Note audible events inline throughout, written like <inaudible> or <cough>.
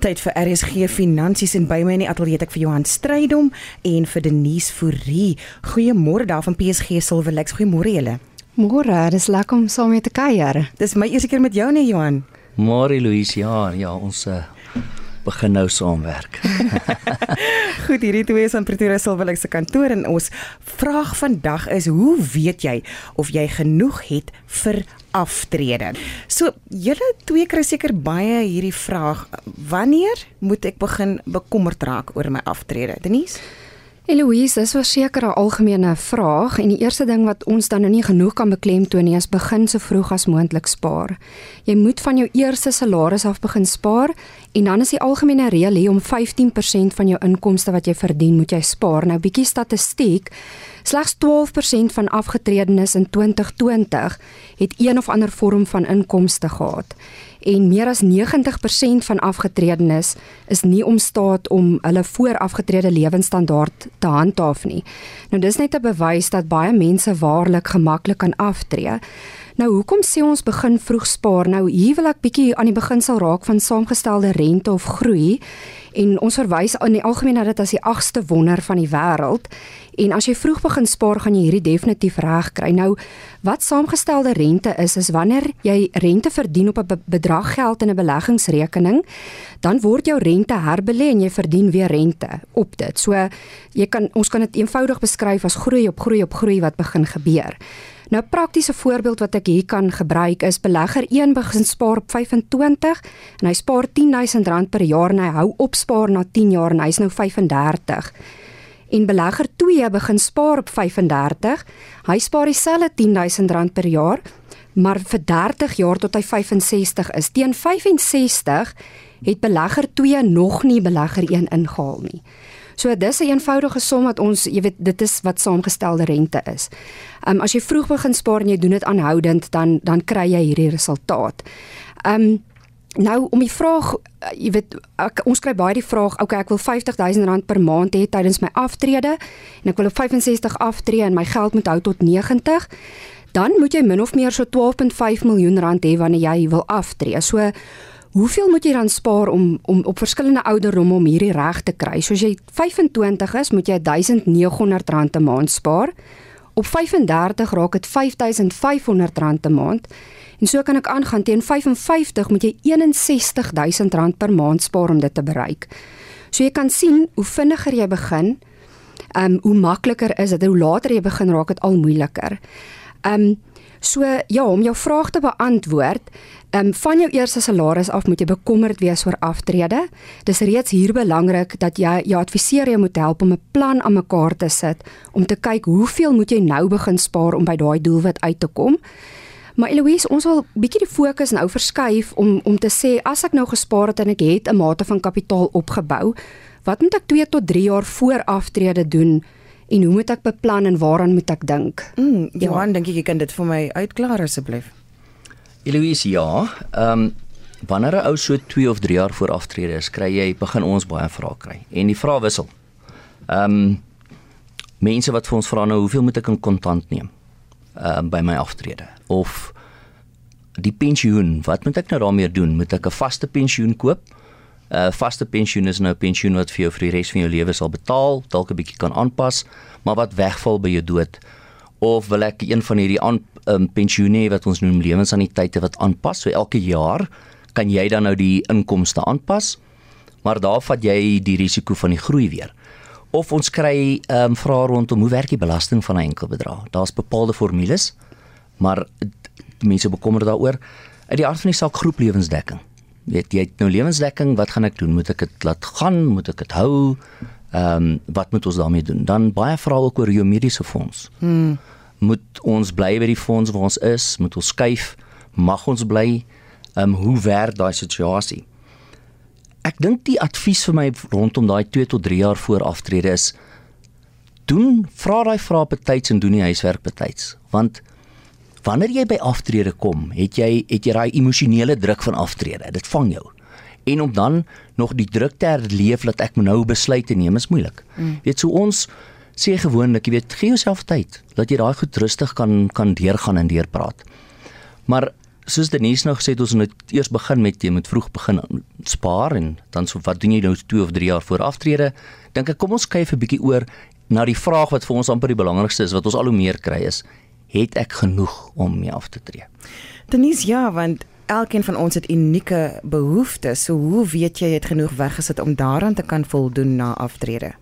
Tyd vir RSG Finansies en by my in die ateljee het ek vir Johan Strydom en vir Denise Fourie. Goeiemôre daar van PSG Silverlex. Goeiemôre julle. Môre, dis lekker om saam met te kuier. Dis my eerste keer met jou nee Johan. Môre Louise, ja, ja, ons uh, begin nou saamwerk. <laughs> Goed, hierdie twee is aan Pretoria Silverlex se kantoor en ons vraag vandag is: Hoe weet jy of jy genoeg het vir aftrede. So julle twee kry seker baie hierdie vraag, wanneer moet ek begin bekommerd raak oor my aftrede? Denise Eloise, dis verseker 'n algemene vraag en die eerste ding wat ons dan nou nie genoeg kan beklemtoon nie is begin so vroeg as moontlik spaar. Jy moet van jou eerste salaris af begin spaar en dan is die algemene reël hier om 15% van jou inkomste wat jy verdien, moet jy spaar. Nou bietjie statistiek, slegs 12% van afgetredenes in 2020 het een of ander vorm van inkomste gehad en meer as 90% van afgetredenes is nie om staat om hulle voorafgetrede lewenstandaard te handhaaf nie. Nou dis net 'n bewys dat baie mense waarlik gemaklik kan aftree. Nou hoekom sê ons begin vroeg spaar? Nou hier wil ek bietjie aan die beginsel raak van saamgestelde rente of groei en ons verwys in die algemeen dat dit as die agste wonder van die wêreld en as jy vroeg begin spaar gaan jy hierdie definitief reg kry. Nou wat saamgestelde rente is is wanneer jy rente verdien op 'n bedrag geld in 'n beleggingsrekening, dan word jou rente herbelê en jy verdien weer rente op dit. So jy kan ons kan dit eenvoudig beskryf as groei op groei op groei wat begin gebeur. Nou praktiese voorbeeld wat ek hier kan gebruik is belegger 1 begin spaar op 25 en hy spaar R10000 per jaar en hy hou op spaar na 10 jaar en hy's nou 35. En belegger 2 begin spaar op 35. Hy spaar dieselfde R10000 per jaar, maar vir 30 jaar tot hy 65 is. Teen 65 het belegger 2 nog nie belegger 1 ingehaal nie. So dis 'n eenvoudige som wat ons, jy weet, dit is wat saamgestelde rente is. Ehm um, as jy vroeg begin spaar en jy doen dit aanhoudend, dan dan kry jy hierdie resultaat. Ehm um, nou om die vraag, uh, jy weet, ek, ons kry baie die vraag, okay, ek wil R50000 per maand hê tydens my aftrede en ek wil op 65 aftree en my geld moet hou tot 90 dan moet jy min of meer so 12.5 miljoen rand hê wanneer jy wil aftree. So Hoeveel moet jy dan spaar om om op verskillende ouderdomme om hierdie reg te kry? Soos jy 25 is, moet jy R1900 'n maand spaar. Op 35 raak dit R5500 'n maand. En so kan ek aangaan teen 55 moet jy R61000 per maand spaar om dit te bereik. So jy kan sien hoe vinniger jy begin, ehm um, hoe makliker is dit. Hoe later jy begin raak dit al moeiliker. Ehm um, So ja, om jou vraag te beantwoord, ehm um, van jou eerste salaris af moet jy bekommerd wees oor aftrede. Dis reeds hier belangrik dat jy jou adviseur jou moet help om 'n plan aan mekaar te sit om te kyk hoeveel moet jy nou begin spaar om by daai doelwit uit te kom. Maar Eloise, ons wil bietjie die fokus nou verskuif om om te sê as ek nou gespaar het en ek het 'n mate van kapitaal opgebou, wat moet ek 2 tot 3 jaar voor aftrede doen? en hoe moet ek beplan en waaraan moet ek dink? Mm, Johan, ja. dink ek jy kan dit vir my uitklaar asseblief? Eloise, ja. Ehm um, wanneer 'n ou so 2 of 3 jaar voor aftrede is, kry jy begin ons baie vrae kry. En die vrae wissel. Ehm um, mense wat vir ons vra nou, hoeveel moet ek in kontant neem? Um, by my aftrede of die pensioen, wat moet ek nou daarmee doen? Moet ek 'n vaste pensioen koop? 'n uh, vaste pensioen is nou 'n pensioen wat vir jou vir die res van jou lewe sal betaal, dalk 'n bietjie kan aanpas, maar wat wegval by jou dood. Of wil ek een van hierdie aan um, pensioene wat ons noem lewensaniteite wat aanpas, so elke jaar kan jy dan nou die inkomste aanpas, maar daar vat jy die risiko van die groei weer. Of ons kry ehm um, vrae rondom hoe werk die belasting van 'n enkel bedrag. Daar's bepaalde formules, maar mense bekommer daaroor. Uit die aard van die saak groep lewensdekking weet jy nou lewensdekking, wat gaan ek doen? Moet ek dit laat gaan? Moet ek dit hou? Ehm um, wat moet ons daarmee doen? Dan baie vrae ook oor jou mediese fonds. Hmm. Moet ons bly by die fonds waar ons is? Moet ons skuif? Mag ons bly? Ehm um, hoe werk daai situasie? Ek dink die advies vir my rondom daai 2 tot 3 jaar voor aftrede is doen vra daai vrae betyds en doen die huiswerk betyds want Wanneer jy by aftrede kom, het jy het jy daai emosionele druk van aftrede. Dit vang jou. En om dan nog die druk te herleef dat ek nou besluit te neem is moeilik. Mm. Weet so ons sê gewoonlik, jy weet, gee jouself tyd dat jy daai goed rustig kan kan deurgaan en deurpraat. Maar soos Denise nou gesê het ons moet eers begin met jy moet vroeg begin spaar en dan so wat doen jy nou 2 of 3 jaar voor aftrede? Dink ek kom ons kyk 'n bietjie oor na die vraag wat vir ons amper die belangrikste is wat ons al hoe meer kry is, het ek genoeg om mee af te tree? Denise, ja, want elkeen van ons het unieke behoeftes. So hoe weet jy jy het genoeg weggesit om daaraan te kan voldoen na aftrede?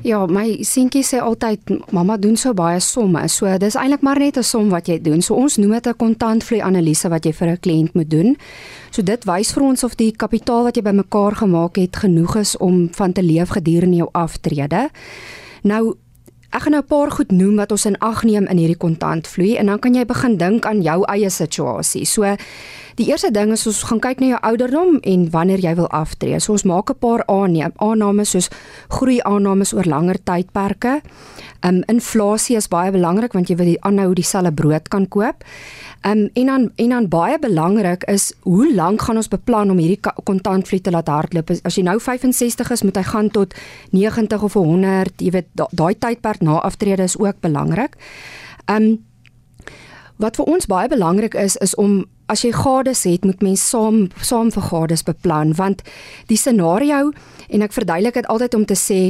Ja, my seentjie sê altyd mamma doen so baie somme. So dis eintlik maar net 'n som wat jy doen. So ons noem dit 'n kontantvloei analise wat jy vir 'n kliënt moet doen. So dit wys vir ons of die kapitaal wat jy bymekaar gemaak het genoeg is om van te leef gedurende jou aftrede. Nou Ek gaan nou 'n paar goed noem wat ons in ag neem in hierdie kontantvloei en dan kan jy begin dink aan jou eie situasie. So die eerste ding is ons gaan kyk na jou ouderdom en wanneer jy wil aftree. So ons maak 'n paar aannames soos groei aannames oor langer tydperke. Um inflasie is baie belangrik want jy wil die aanhou dieselfde brood kan koop. Um en dan en dan baie belangrik is hoe lank gaan ons beplan om hierdie kontantvloei te laat hardloop? As jy nou 65 is, moet hy gaan tot 90 of 100, jy weet daai tydperk na aftrede is ook belangrik. Um wat vir ons baie belangrik is is om as jy gades het, moet mens saam saam vir gades beplan want die scenario en ek verduidelik dit altyd om te sê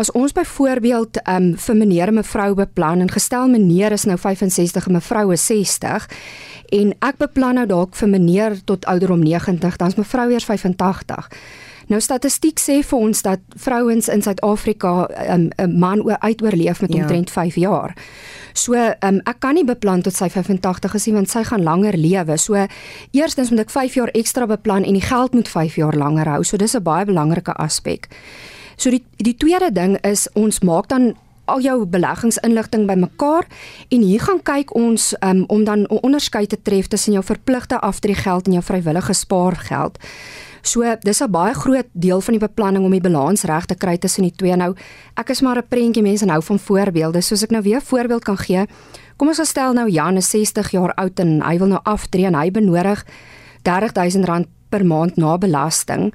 as ons byvoorbeeld um, vir meneer en mevrou beplan en gestel meneer is nou 65 en mevrou is 60 en ek beplan nou dalk vir meneer tot ouderdom 90 dan is mevrou eers 85 Nou statistiek sê vir ons dat vrouens in Suid-Afrika 'n um, man uitoorleef met ja. omtrent 5 jaar. So, um, ek kan nie beplan tot sy 85 is nie want sy gaan langer lewe. So, eerstens moet ek 5 jaar ekstra beplan en die geld moet 5 jaar langer hou. So, dis 'n baie belangrike aspek. So die die tweede ding is ons maak dan al jou beleggingsinligting bymekaar en hier gaan kyk ons um, om dan 'n onderskeid te tref tussen jou verpligte aftreegeld en jou vrywillige spaargeld. So dis 'n baie groot deel van die beplanning om die balans reg te kry tussen die twee. Nou, ek is maar 'n prentjie mens en hou van voorbeelde. Soos ek nou weer 'n voorbeeld kan gee. Kom ons stel nou Jan is 60 jaar oud en hy wil nou aftree en hy benodig R30000 per maand na belasting.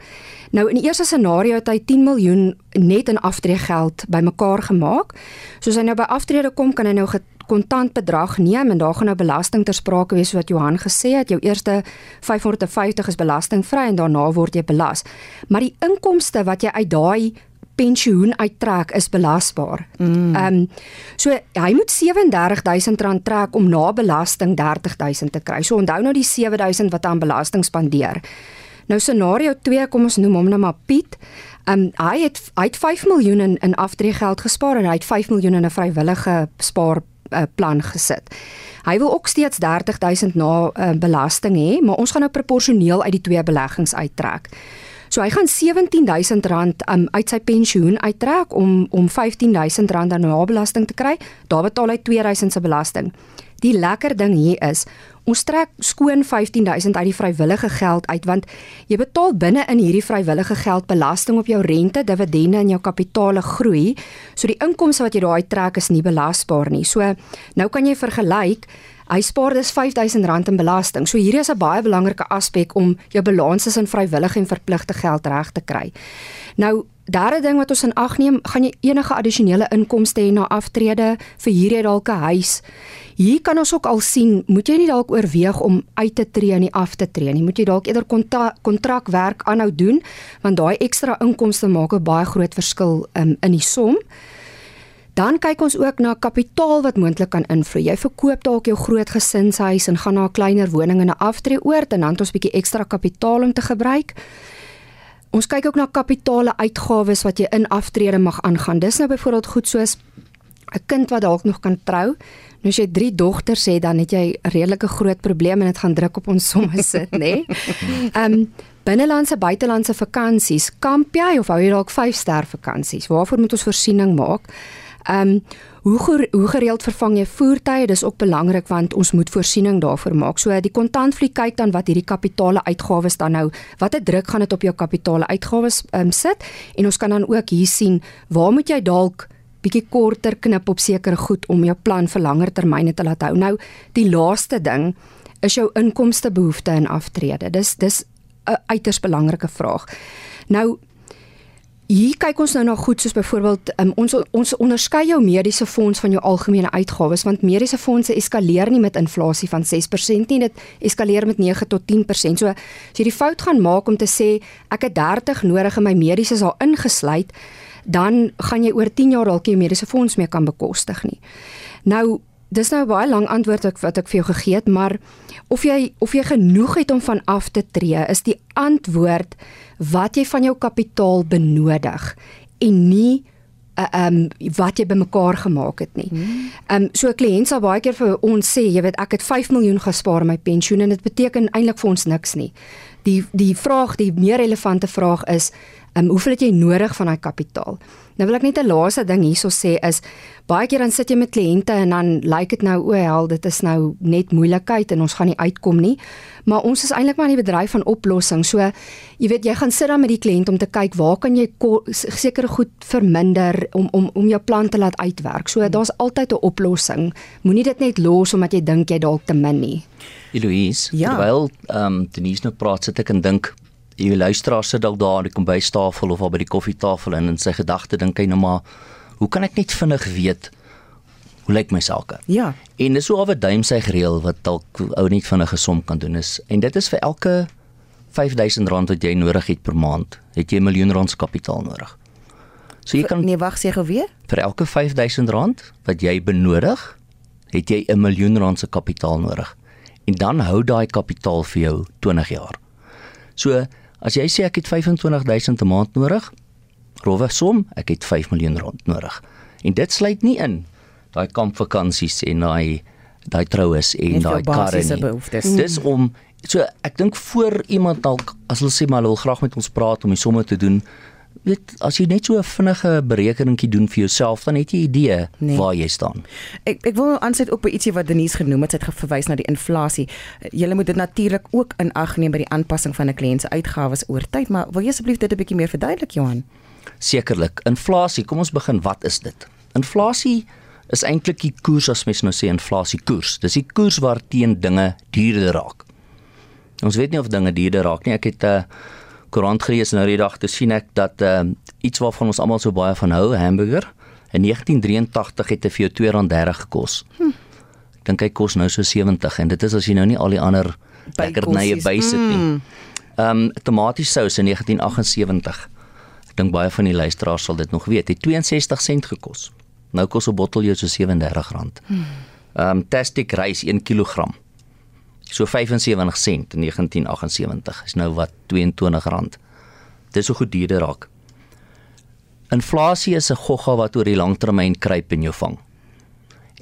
Nou in die eerste scenario het hy 10 miljoen net in aftreegeld bymekaar gemaak. Soos hy nou by aftrede kom, kan hy nou kontant bedrag neem en daar gaan nou belasting ter sprake wees wat Johan gesê het. Jou eerste 550 is belastingvry en daarna word jy belas. Maar die inkomste wat jy uit daai pensioen uittrek is belasbaar. Mm. Ehm mm. um, so hy moet R37000 trek om na belasting R30000 te kry. So onthou nou die R7000 wat aan belasting spandeer. Nou scenario 2 kom ons noem hom nou maar Piet. Ehm um, hy het hy het 5 miljoen in in aftreegeld gespaar en hy het 5 miljoen in 'n vrywillige spaar uh, plan gesit. Hy wil ook steeds 30000 na uh, belasting hê, maar ons gaan nou proporsioneel uit die twee beleggings uittrek. So hy gaan R17000 um, uit sy pensioen uittrek om om R15000 aan nabelasting te kry. Daar betaal hy R2000 se belasting. Die lekker ding hier is, ons trek skoon R15000 uit die vrywillige geld uit want jy betaal binne in hierdie vrywillige geld belasting op jou rente, dividende en jou kapitaale groei. So die inkomste wat jy daai trek is nie belasbaar nie. So nou kan jy vergelyk Hy spaar dus R5000 in belasting. So hierdie is 'n baie belangrike aspek om jou balans tussen vrywillige en verpligte geld reg te kry. Nou, derde ding wat ons in ag neem, gaan jy enige addisionele inkomste hê na aftrede vir hierdie dalk 'n huis. Hier kan ons ook al sien, moet jy nie dalk oorweeg om uit te tree en nie af te tree nie. Moet jy dalk eerder kontrakwerk aanhou doen want daai ekstra inkomste maak 'n baie groot verskil um, in die som. Dan kyk ons ook na kapitaal wat moontlik kan invloei. Jy verkoop dalk jou groot gesinshuis en gaan na 'n kleiner woning in 'n aftreeoord en dan het ons 'n bietjie ekstra kapitaal om te gebruik. Ons kyk ook na kapitale uitgawes wat jy in aftrede mag aangaan. Dis nou byvoorbeeld goed soos 'n kind wat dalk nog kan trou. Nou as jy 3 dogters het, dan het jy 'n redelike groot probleem en dit gaan druk op ons somme <laughs> sit, nê? Nee? Ehm um, binnelandse buitelandse vakansies, kamp jy of hou jy dalk 5 ster vakansies? Waarvoor moet ons voorsiening maak? Ehm um, hoe hoe gereeld vervang jy voertuie? Dis ook belangrik want ons moet voorsiening daarvoor maak. So die kontantvloei kyk dan wat hierdie kapitale uitgawes dan nou, watter druk gaan dit op jou kapitale uitgawes ehm um, sit? En ons kan dan ook hier sien waar moet jy dalk bietjie korter knip op sekere goed om jou plan vir langer termyne te laat hou. Nou, die laaste ding is jou inkomste behoefte en aftrede. Dis dis 'n uiters belangrike vraag. Nou hier kyk ons nou na goed soos byvoorbeeld um, ons ons onderskei jou mediese fonds van jou algemene uitgawes want mediese fondse eskaleer nie met inflasie van 6% nie dit eskaleer met 9 tot 10%. So as jy die fout gaan maak om te sê ek het 30 nodig en my mediese is al ingesluit, dan gaan jy oor 10 jaar dalk nie mediese fonds meer kan bekostig nie. Nou Dis nou 'n baie lang antwoord ek, wat ek vir jou gegee het, maar of jy of jy genoeg het om van af te tree, is die antwoord wat jy van jou kapitaal benodig en nie uh, um wat jy bymekaar gemaak het nie. Um so 'n kliënt sal baie keer vir ons sê, jy weet ek het 5 miljoen gespaar in my pensioen en dit beteken eintlik vir ons niks nie. Die die vraag, die meer relevante vraag is, um hoeveel het jy nodig van daai kapitaal? Nou wil ek net 'n laaste ding hierso sê is baie keer dan sit jy met kliënte en dan lyk like dit nou o, hel, dit is nou net moeilikheid en ons gaan nie uitkom nie. Maar ons is eintlik maar in die bedryf van oplossing. So jy weet jy gaan sit dan met die kliënt om te kyk waar kan jy sekere goed verminder om om om jou plan te laat uitwerk. So daar's altyd 'n oplossing. Moenie dit net los omdat jy dink jy dalk te min nie. Eloise, ja. terwyl ehm um, Denise nou praat, sit ek en dink jy luisteraar sit dalk daar aan die kombuistafel of al by die koffietafel en in sy gedagte dink hy nou maar hoe kan ek net vinnig weet hoe lyk my sake? Ja. En dis so 'n duimsy gereël wat dalk ou net vinnige som kan doen is en dit is vir elke R5000 wat jy nodig het per maand, het jy 'n miljoen rand se kapitaal nodig. So jy kan Nee, wag, sê gou weer. Vir elke R5000 wat jy benodig, het jy 'n miljoen rand se kapitaal nodig. En dan hou daai kapitaal vir jou 20 jaar. So As jy sê ek het 25000 'n maand nodig, rowwe som, ek het 5 miljoen rand nodig. En dit sluit nie in daai kampvakansies en daai daai troues en daai karre nie. Dis om so ek dink voor iemand dalk as hulle sê maar hulle wil graag met ons praat om die somme te doen, weet as jy net so 'n vinnige berekeningkie doen vir jouself dan het jy 'n idee nee. waar jy staan. Ek ek wil aansit op by ietsie wat Denise genoem het, sy het verwys na die inflasie. Jy moet dit natuurlik ook in ag neem by die aanpassing van 'n kliënt se uitgawes oor tyd, maar wil jy asseblief dit 'n bietjie meer verduidelik, Johan? Sekerlik. Inflasie, kom ons begin, wat is dit? Inflasie is eintlik die koers as mens nou sê inflasie koers. Dis die koers waarteen dinge duurder raak. Ons weet nie of dinge duurder raak nie. Ek het 'n uh, koerant gelees nou die dag te sien ek dat uh, iets waarvan ons almal so baie van hou, hamburger, in 1983 het dit vir jou R2.30 gekos. Hm. Ek dink hy kos nou so 70 en dit is as jy nou nie al die ander lekkernye bysit nie. Hmm. Ehm um, tomatiesous in 1978. Ek dink baie van die luisteraars sal dit nog weet, het 62 sent gekos. Nou kos 'n bottel jou so R37. Hmm. Ehm um, Tastic rys 1 kg so 75 sent in 1978 is nou wat R22. Dis so goed duurder raak. Inflasie is 'n gogga wat oor die langtermyn kruip en jou vang.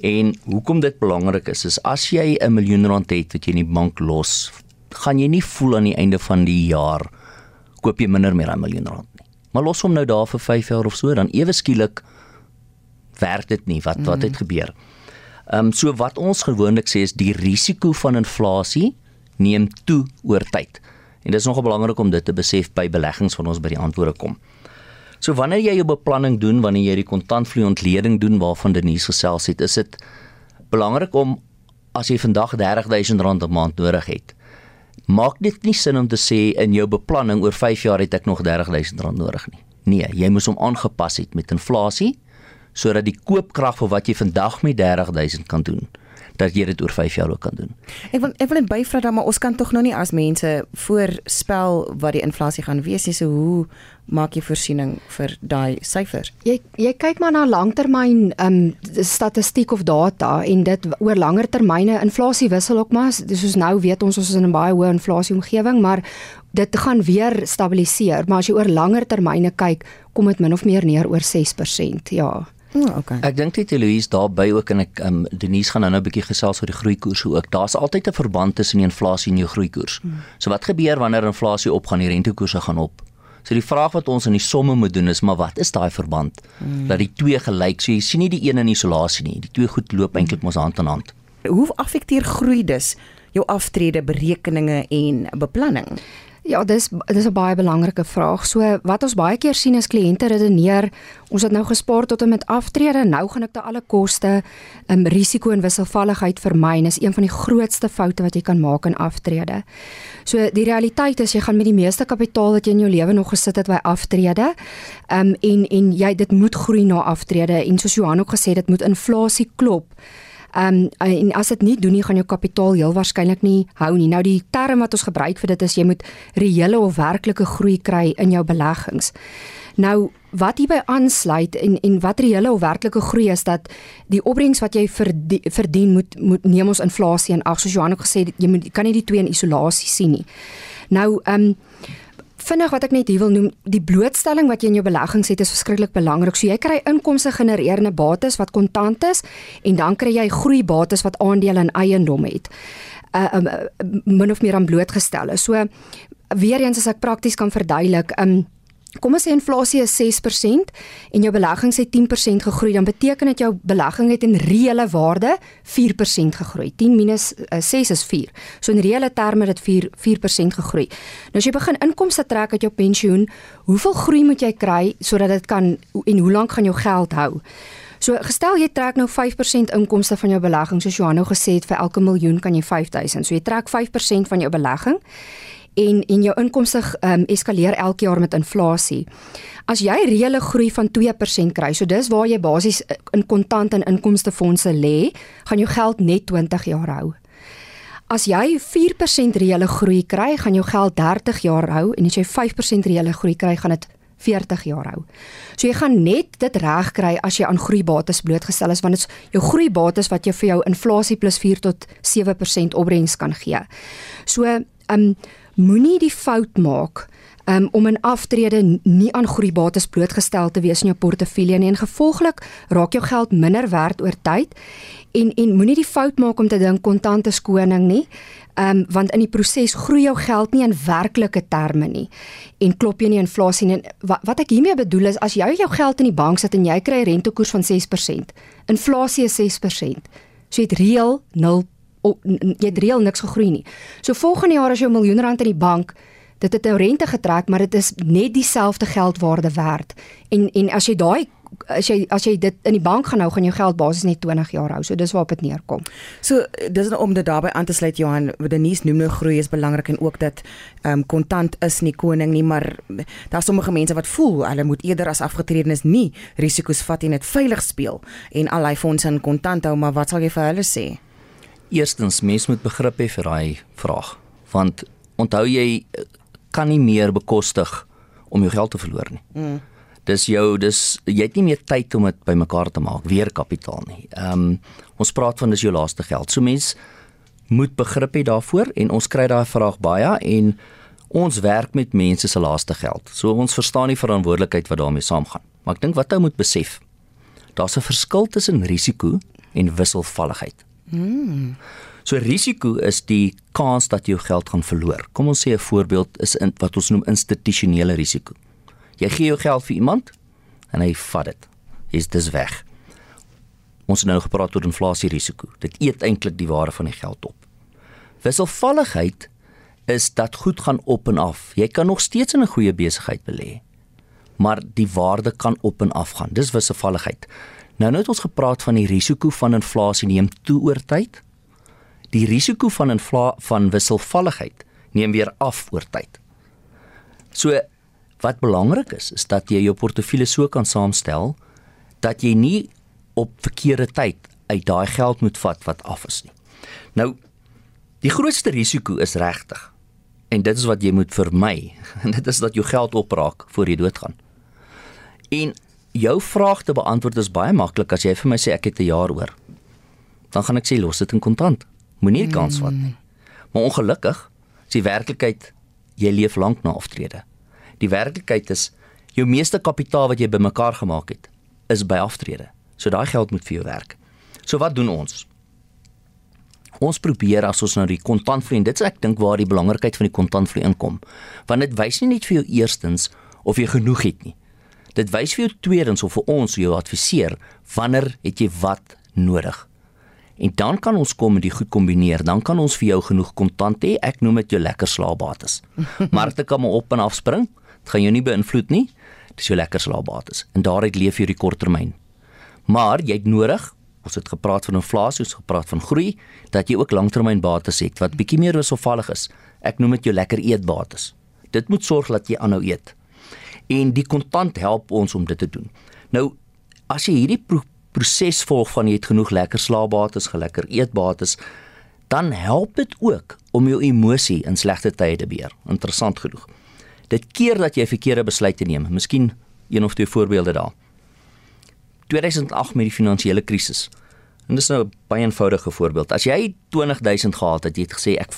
En hoekom dit belangrik is is as jy 'n miljoen rand het wat jy in die bank los, gaan jy nie voel aan die einde van die jaar koop jy minder meer as 'n miljoen rand nie. Maar los hom nou daar vir 5 jaar of so, dan ewe skielik werk dit nie. Wat wat het gebeur? Ehm um, so wat ons gewoonlik sê is die risiko van inflasie neem toe oor tyd. En dit is nogal belangrik om dit te besef by beleggings wanneer ons by die antwoorde kom. So wanneer jy jou beplanning doen, wanneer jy die kontantvloei ontleding doen waarvan Denise gesels het, is dit belangrik om as jy vandag R30000 'n maand nodig het, maak dit nie sin om te sê in jou beplanning oor 5 jaar het ek nog R30000 nodig nie. Nee, jy moet hom aangepas het met inflasie sodat die koopkrag vir wat jy vandag met 30000 kan doen dat jy dit oor 5 jaar ook kan doen. Ek wil ek wil net byvra dan maar ons kan tog nou nie as mense voorspel wat die inflasie gaan wees nie. So hoe maak jy voorsiening vir daai syfers? Jy jy kyk maar na langtermyn ehm um, statistiek of data en dit oor langer termyne inflasie wissel ook maar soos nou weet ons ons is in 'n baie hoë inflasie omgewing, maar dit gaan weer stabiliseer, maar as jy oor langer termyne kyk, kom dit min of meer neer oor 6%. Ja. Oh, okay. Ek dink dit Louise daarby ook en ek um, Denise gaan nou 'n bietjie gesels oor die groeikoers ook. Daar's altyd 'n verband tussen die inflasie en jou groeikoers. Hmm. So wat gebeur wanneer inflasie opgaan, die rentekoerse gaan op. So die vraag wat ons in die somme moet doen is, maar wat is daai verband? Hmm. Dat die twee gelyk, so jy sien nie die een in isolasie nie. Die twee goed loop eintlik mos hand in hand. Hoe affekteer groei dus jou aftrede berekeninge en beplanning? Ja, dis dis 'n baie belangrike vraag. So wat ons baie keer sien is kliënte redeneer, ons het nou gespaar tot en met aftrede, nou gaan ek te alle koste 'n um, risiko en wisselvalligheid vermy en is een van die grootste foute wat jy kan maak in aftrede. So die realiteit is jy gaan met die meeste kapitaal wat jy in jou lewe nog gesit het by aftrede, ehm um, en en jy dit moet groei na aftrede en soos Johan ook gesê het, dit moet inflasie klop. Ehm um, en as dit nie doen nie gaan jou kapitaal heel waarskynlik nie hou nie. Nou die term wat ons gebruik vir dit is jy moet reële of werklike groei kry in jou beleggings. Nou wat hierby aansluit en en wat reële of werklike groei is dat die opbrengs wat jy verdien, verdien moet moet neem ons inflasie en ag soos Johan ook gesê jy moet kan nie die twee in isolasie sien nie. Nou ehm um, vinnig wat ek net hier wil noem, die blootstelling wat jy in jou beleggings het is verskriklik belangrik. So jy kry inkomste genererende bates wat kontant is en dan kry jy groeibates wat aandele en eiendom het. Uh um, min of meer aan blootgestel is. So weer eens as ek prakties kan verduidelik, um Kom ons sê inflasie is 6% en jou beleggings het 10% gegroei, dan beteken dit jou belegging het in reële waarde 4% gegroei. 10 minus uh, 6 is 4. So in reële terme het dit 4 4% gegroei. Nou as jy begin inkomste trek uit jou pensioen, hoeveel groei moet jy kry sodat dit kan en hoe lank gaan jou geld hou? So gestel jy trek nou 5% inkomste van jou belegging, soos Johan nou gesê het vir elke miljoen kan jy 5000. So jy trek 5% van jou belegging en en jou inkomste um, eskaleer elke jaar met inflasie. As jy reële groei van 2% kry, so dis waar jy basies eh, in kontant en inkomstefondse lê, gaan jou geld net 20 jaar hou. As jy 4% reële groei kry, gaan jou geld 30 jaar hou en as jy 5% reële groei kry, gaan dit 40 jaar hou. So jy gaan net dit reg kry as jy aan groeibates blootgestel is want dit is jou groeibates wat jou vir jou inflasie plus 4 tot 7% opbrengs kan gee. So, ehm um, moenie die fout maak um, om in aftrede nie aan groeibates blootgestel te wees in jou portefeulje nie. En gevolglik raak jou geld minder werd oor tyd. En en moenie die fout maak om te dink kontant is koning nie um, want in die proses groei jou geld nie in werklike terme nie. En klop jy nie inflasie nie wat, wat ek hiermee bedoel is as jy jou geld in die bank sit en jy kry rentekoers van 6% inflasie is 6% so jy het reël 0 oh, jy het reël niks gegroei nie. So volgende jaar as jy 'n miljoen rand in die bank, dit het nou rente getrek, maar dit is net dieselfde geldwaarde werd. En en as jy daai as jy as jy dit in die bank gaan hou, gaan jou geld basies net 20 jaar hou. So dis waarop dit neerkom. So dis nou om dit daarbey aan te sluit Johan, Denise noem nou groei is belangrik en ook dat ehm um, kontant is nie koning nie, maar daar's sommige mense wat voel hulle moet eerder as afgetredenes nie risiko's vat en dit veilig speel en al hy fondse in kontant hou, maar wat sal jy vir hulle sê? Eerstens, mens moet begrip hê vir daai vraag, want onthou jy kan nie meer bekostig om jou geld te verloor nie. Mm. Dis jou dis jy het nie meer tyd om dit bymekaar te maak, weer kapitaal nie. Ehm um, ons praat van dis jou laaste geld. So mens moet begrip hê daarvoor en ons kry daai vraag baie en ons werk met mense se laaste geld. So ons verstaan die verantwoordelikheid wat daarmee saamgaan. Maar ek dink wat ou moet besef, daar's 'n verskil tussen risiko en wisselvalligheid. Mm. So risiko is die kans dat jy jou geld gaan verloor. Kom ons sê 'n voorbeeld is in wat ons noem institusionele risiko. Jy gee jou geld vir iemand en hy vat dit. Is dit weg? Ons het nou gepraat oor inflasie risiko. Dit eet eintlik die waarde van die geld op. Wisselvalligheid is dat goed gaan op en af. Jy kan nog steeds in 'n goeie besigheid belê, maar die waarde kan op en af gaan. Dis wisselvalligheid. Nou nou het ons gepraat van die risiko van inflasie neem toe oor tyd. Die risiko van infla van wisselvalligheid neem weer af oor tyd. So wat belangrik is, is dat jy jou portefeulje so kan saamstel dat jy nie op verkeerde tyd uit daai geld moet vat wat af is nie. Nou die grootste risiko is regtig en dit is wat jy moet vermy <laughs> en dit is dat jou geld opraak voor jy doodgaan. En jou vraag te beantwoord is baie maklik as jy vir my sê ek het 'n jaar oor. Dan gaan ek sê los dit in kontant. Moenie die kans vat nie. Maar ongelukkig is die werklikheid jy leef lank na aftrede. Die werklikheid is jou meeste kapitaal wat jy bymekaar gemaak het is by aftrede. So daai geld moet vir jou werk. So wat doen ons? Ons probeer as ons nou die kontantvloei en dit is ek dink waar die belangrikheid van die kontantvloei inkom. Want dit wys nie net vir jou eerstens of jy genoeg het nie. Dit wys vir jou tweedens of vir ons jou adviseer wanneer het jy wat nodig. En dan kan ons kom en dit goed kombineer. Dan kan ons vir jou genoeg kontant hê. Ek noem dit jou lekker slaapbates. <laughs> Markte kan maar op en af spring. Dit gaan jou nie beïnvloed nie. Dis jou lekker slaapbates. En daaruit leef jy die korttermyn. Maar jy het nodig Ons het gepraat van inflasie, ons gepraat van groei, dat jy ook langtermynbates het wat bietjie meer wisselvallig is. Ek noem dit jou lekker eetbates. Dit moet sorg dat jy aanhou eet. En die kontant help ons om dit te doen. Nou, as jy hierdie pro proses volg van jy het genoeg lekker slaapbates, gelekker eetbates, dan help dit ook om jou emosie in slegte tye te beheer. Interessant genoeg. Dit keer dat jy verkeerde besluite neem. Miskien een of twee voorbeelde daar. 2008 met die finansiële krisis. En dis nou 'n baie eenvoudige voorbeeld. As jy 20000 gehad het, jy het gesê ek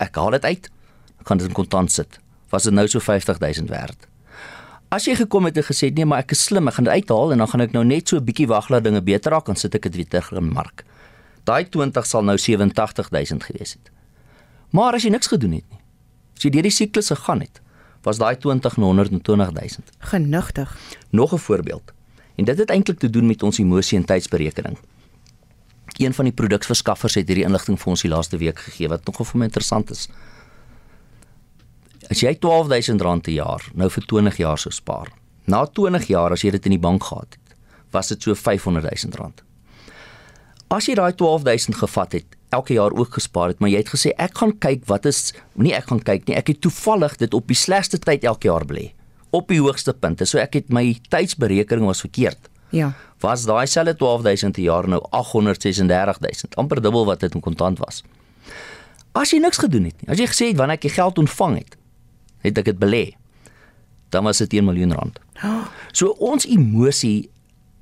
ek haal dit uit, dan kan dit in kontant sit. Was dit nou so 50000 werd? As jy gekom het en gesê nee, maar ek is slim, ek gaan dit uithaal en dan gaan ek nou net so 'n bietjie wag laat dinge beter raak en sit ek dit weer terug in mark. Daai 20 sal nou 87000 gewees het. Maar as jy niks gedoen het nie. As jy deur die siklus gegaan het, was daai 20 na 120000. Genigtig. Nog 'n voorbeeld. En dit het eintlik te doen met ons emosie en tydsberekening. Een van die produksverskaffers het hierdie inligting vir ons die laaste week gegee wat nogal vir my interessant is. As jy R12000 'n jaar nou vir 20 jaar sou spaar. Na 20 jaar as jy dit in die bank gehad het, was dit so R500000. As jy daai 12000 gevat het, elke jaar ook gespaar het, maar jy het gesê ek gaan kyk wat is nie ek gaan kyk nie, ek het toevallig dit op die slegste tyd elke jaar belê op die hoogste punte. So ek het my tydsberekening was verkeerd. Ja. Was daai selfe 12000 per jaar nou 836000, amper dubbel wat dit in kontant was. As jy niks gedoen het nie. As jy gesê het wanneer ek die geld ontvang het, het ek dit belê. Dan was dit 1 miljoen rand. So ons emosie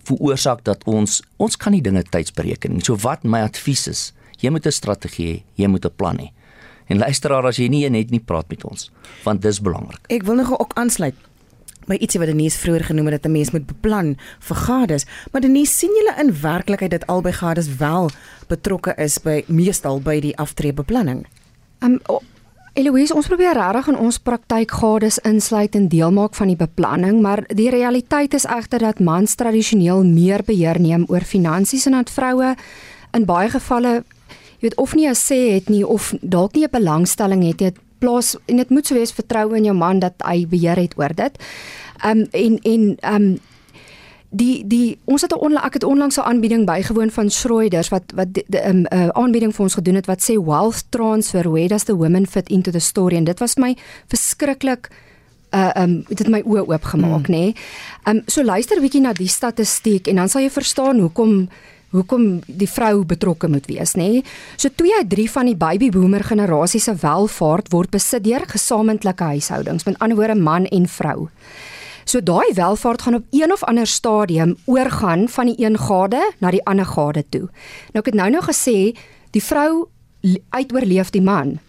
veroorsaak dat ons ons kan nie dinge tydsberekening. So wat my advies is, jy moet 'n strategie hê, jy moet 'n plan hê. En luisteraar as jy nie net nie praat met ons, want dis belangrik. Ek wil nog ook aansluit by ietsie wat Denise vroeër genoem het dat 'n mens moet beplan vir gades, maar Denise sien julle in werklikheid dat albei gades wel betrokke is by meestal by die aftreebeplanning. Um Eloise, ons probeer regtig in ons praktyk gades insluit en deel maak van die beplanning, maar die realiteit is egter dat mans tradisioneel meer beheer neem oor finansies en dat vroue in baie gevalle jy weet of nie 'n sê het nie of dalk nie 'n belangstelling het nie plaas en dit moet so wees vertroue in jou man dat hy beheer het oor dit. Um en en um die die ons het 'n onla, ek het onlangs 'n aanbieding bygewoon van Schroeders wat wat 'n um, uh, aanbieding vir ons gedoen het wat sê wealth transfer where does the women fit into the story en dit was my verskriklik uh um dit het my oë oopgemaak mm. nê. Nee. Um so luister bietjie na die statistiek en dan sal jy verstaan hoekom hoekom die vrou betrokke moet wees nê. Nee. So 2 uit 3 van die baby boomer generasie se welvaart word besit deur gesamentlike huishoudings, met ander woorde man en vrou. So daai welvaart gaan op een of ander stadium oorgaan van die een gade na die ander gade toe. Nou ek het nou nou gesê die vrou uitoorleef die man.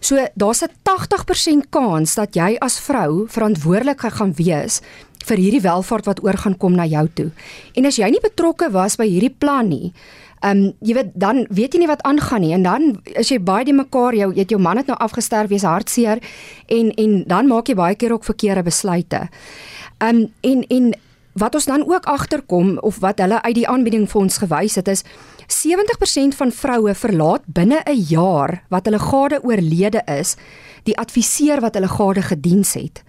So daar's 'n 80% kans dat jy as vrou verantwoordelik gaan wees vir hierdie welvaart wat oor gaan kom na jou toe. En as jy nie betrokke was by hierdie plan nie, ehm um, jy weet dan weet jy nie wat aangaan nie en dan as jy baie die mekaar jou het jou man het nou afgesterf, jy's hartseer en en dan maak jy baie keer ook verkeerde besluite. Um en en wat ons dan ook agterkom of wat hulle uit die aanbieding vir ons gewys het is 70% van vroue verlaat binne 'n jaar wat hulle gade oorlede is, die adviseur wat hulle gade gediens het.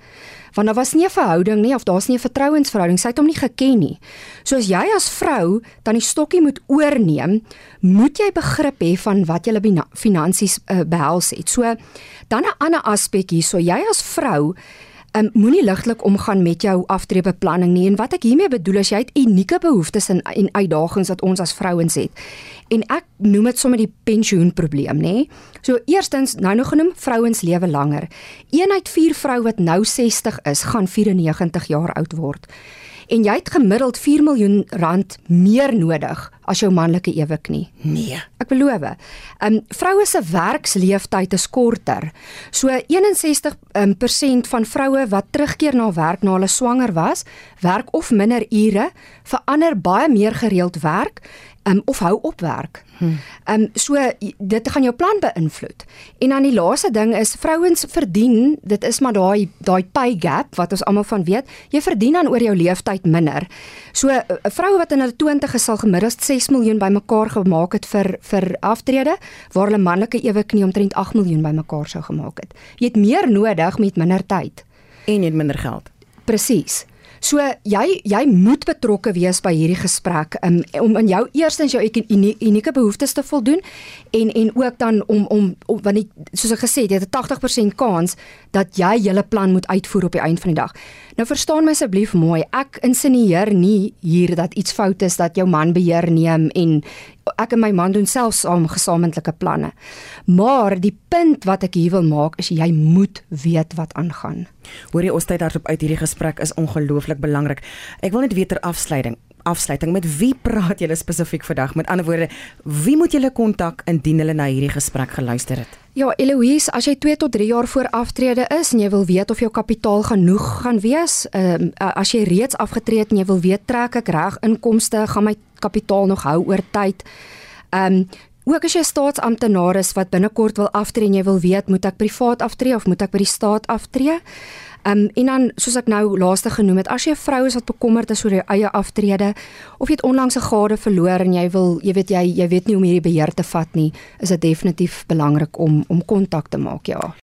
Want daar was nie 'n verhouding nie of daar's nie 'n vertrouensverhouding, sy het hom nie geken nie. So as jy as vrou dan die stokkie moet oorneem, moet jy begrip hê van wat jy finansies uh, behels het. So dan 'n ander aspek hier, so jy as vrou um, moenie ligtelik omgaan met jou aftreebeplanning nie en wat ek hiermee bedoel is jy het unieke behoeftes en, en uitdagings wat ons as vrouens het. En ek noem dit sommer die pensioenprobleem, nê? So eerstens, nou nog genoem, vrouens lewe langer. Een uit 4 vroue wat nou 60 is, gaan 94 jaar oud word en jy het gemiddeld 4 miljoen rand meer nodig as jou manlike ewig nie. Nee, ek beloof. Ehm um, vroue se werksleeftyd is korter. So 61% um, persent van vroue wat terugkeer na werk na hulle swanger was, werk of minder ure, verander baie meer gereeld werk um, of hou op werk. Ehm um, so dit gaan jou plan beïnvloed. En dan die laaste ding is vrouens verdien, dit is maar daai daai pay gap wat ons almal van weet, jy verdien dan oor jou leeftyd minder. So 'n vrou wat in hulle 20's sal gemiddeld 6 miljoen bymekaar gemaak het vir vir aftrede, waar hulle manlike ewe knie omtrent 8 miljoen bymekaar sou gemaak het. Jy het meer nodig met minder tyd en het minder geld. Presies. So jy jy moet betrokke wees by hierdie gesprek um, om in jou eerstens jou unieke behoeftes te voldoen en en ook dan om om, om want die, soos ek gesê het jy het 'n 80% kans dat jy julle plan moet uitvoer op die einde van die dag. Nou verstaan my asseblief mooi, ek insinieer nie hier dat iets fout is dat jou man beheer neem en ek en my man doen self saam gesamentlike planne. Maar die punt wat ek hier wil maak is jy moet weet wat aangaan. Hoor jy ons tyd daarop uit hierdie gesprek is ongelooflik belangrik. Ek wil net weet ter afsluiting afsluiting met wie praat julle spesifiek vandag? Met ander woorde, wie moet julle kontak indien hulle na hierdie gesprek geluister het? Ja, Eloise, as jy 2 tot 3 jaar voor aftrede is en jy wil weet of jou kapitaal genoeg gaan wees, ehm uh, as jy reeds afgetree het en jy wil weet trek ek reg inkomste, gaan my kapitaal nog hou oor tyd. Ehm um, ook as jy staatsamptenaar is wat binnekort wil aftree en jy wil weet moet ek privaat aftree of moet ek by die staat aftree? Ehm um, en dan soos ek nou laaste genoem het, as jy 'n vrou is wat bekommerd is oor jou eie aftrede of jy het onlangs 'n gade verloor en jy wil, jy weet jy jy weet nie hoe om hierdie beheer te vat nie, is dit definitief belangrik om om kontak te maak, ja.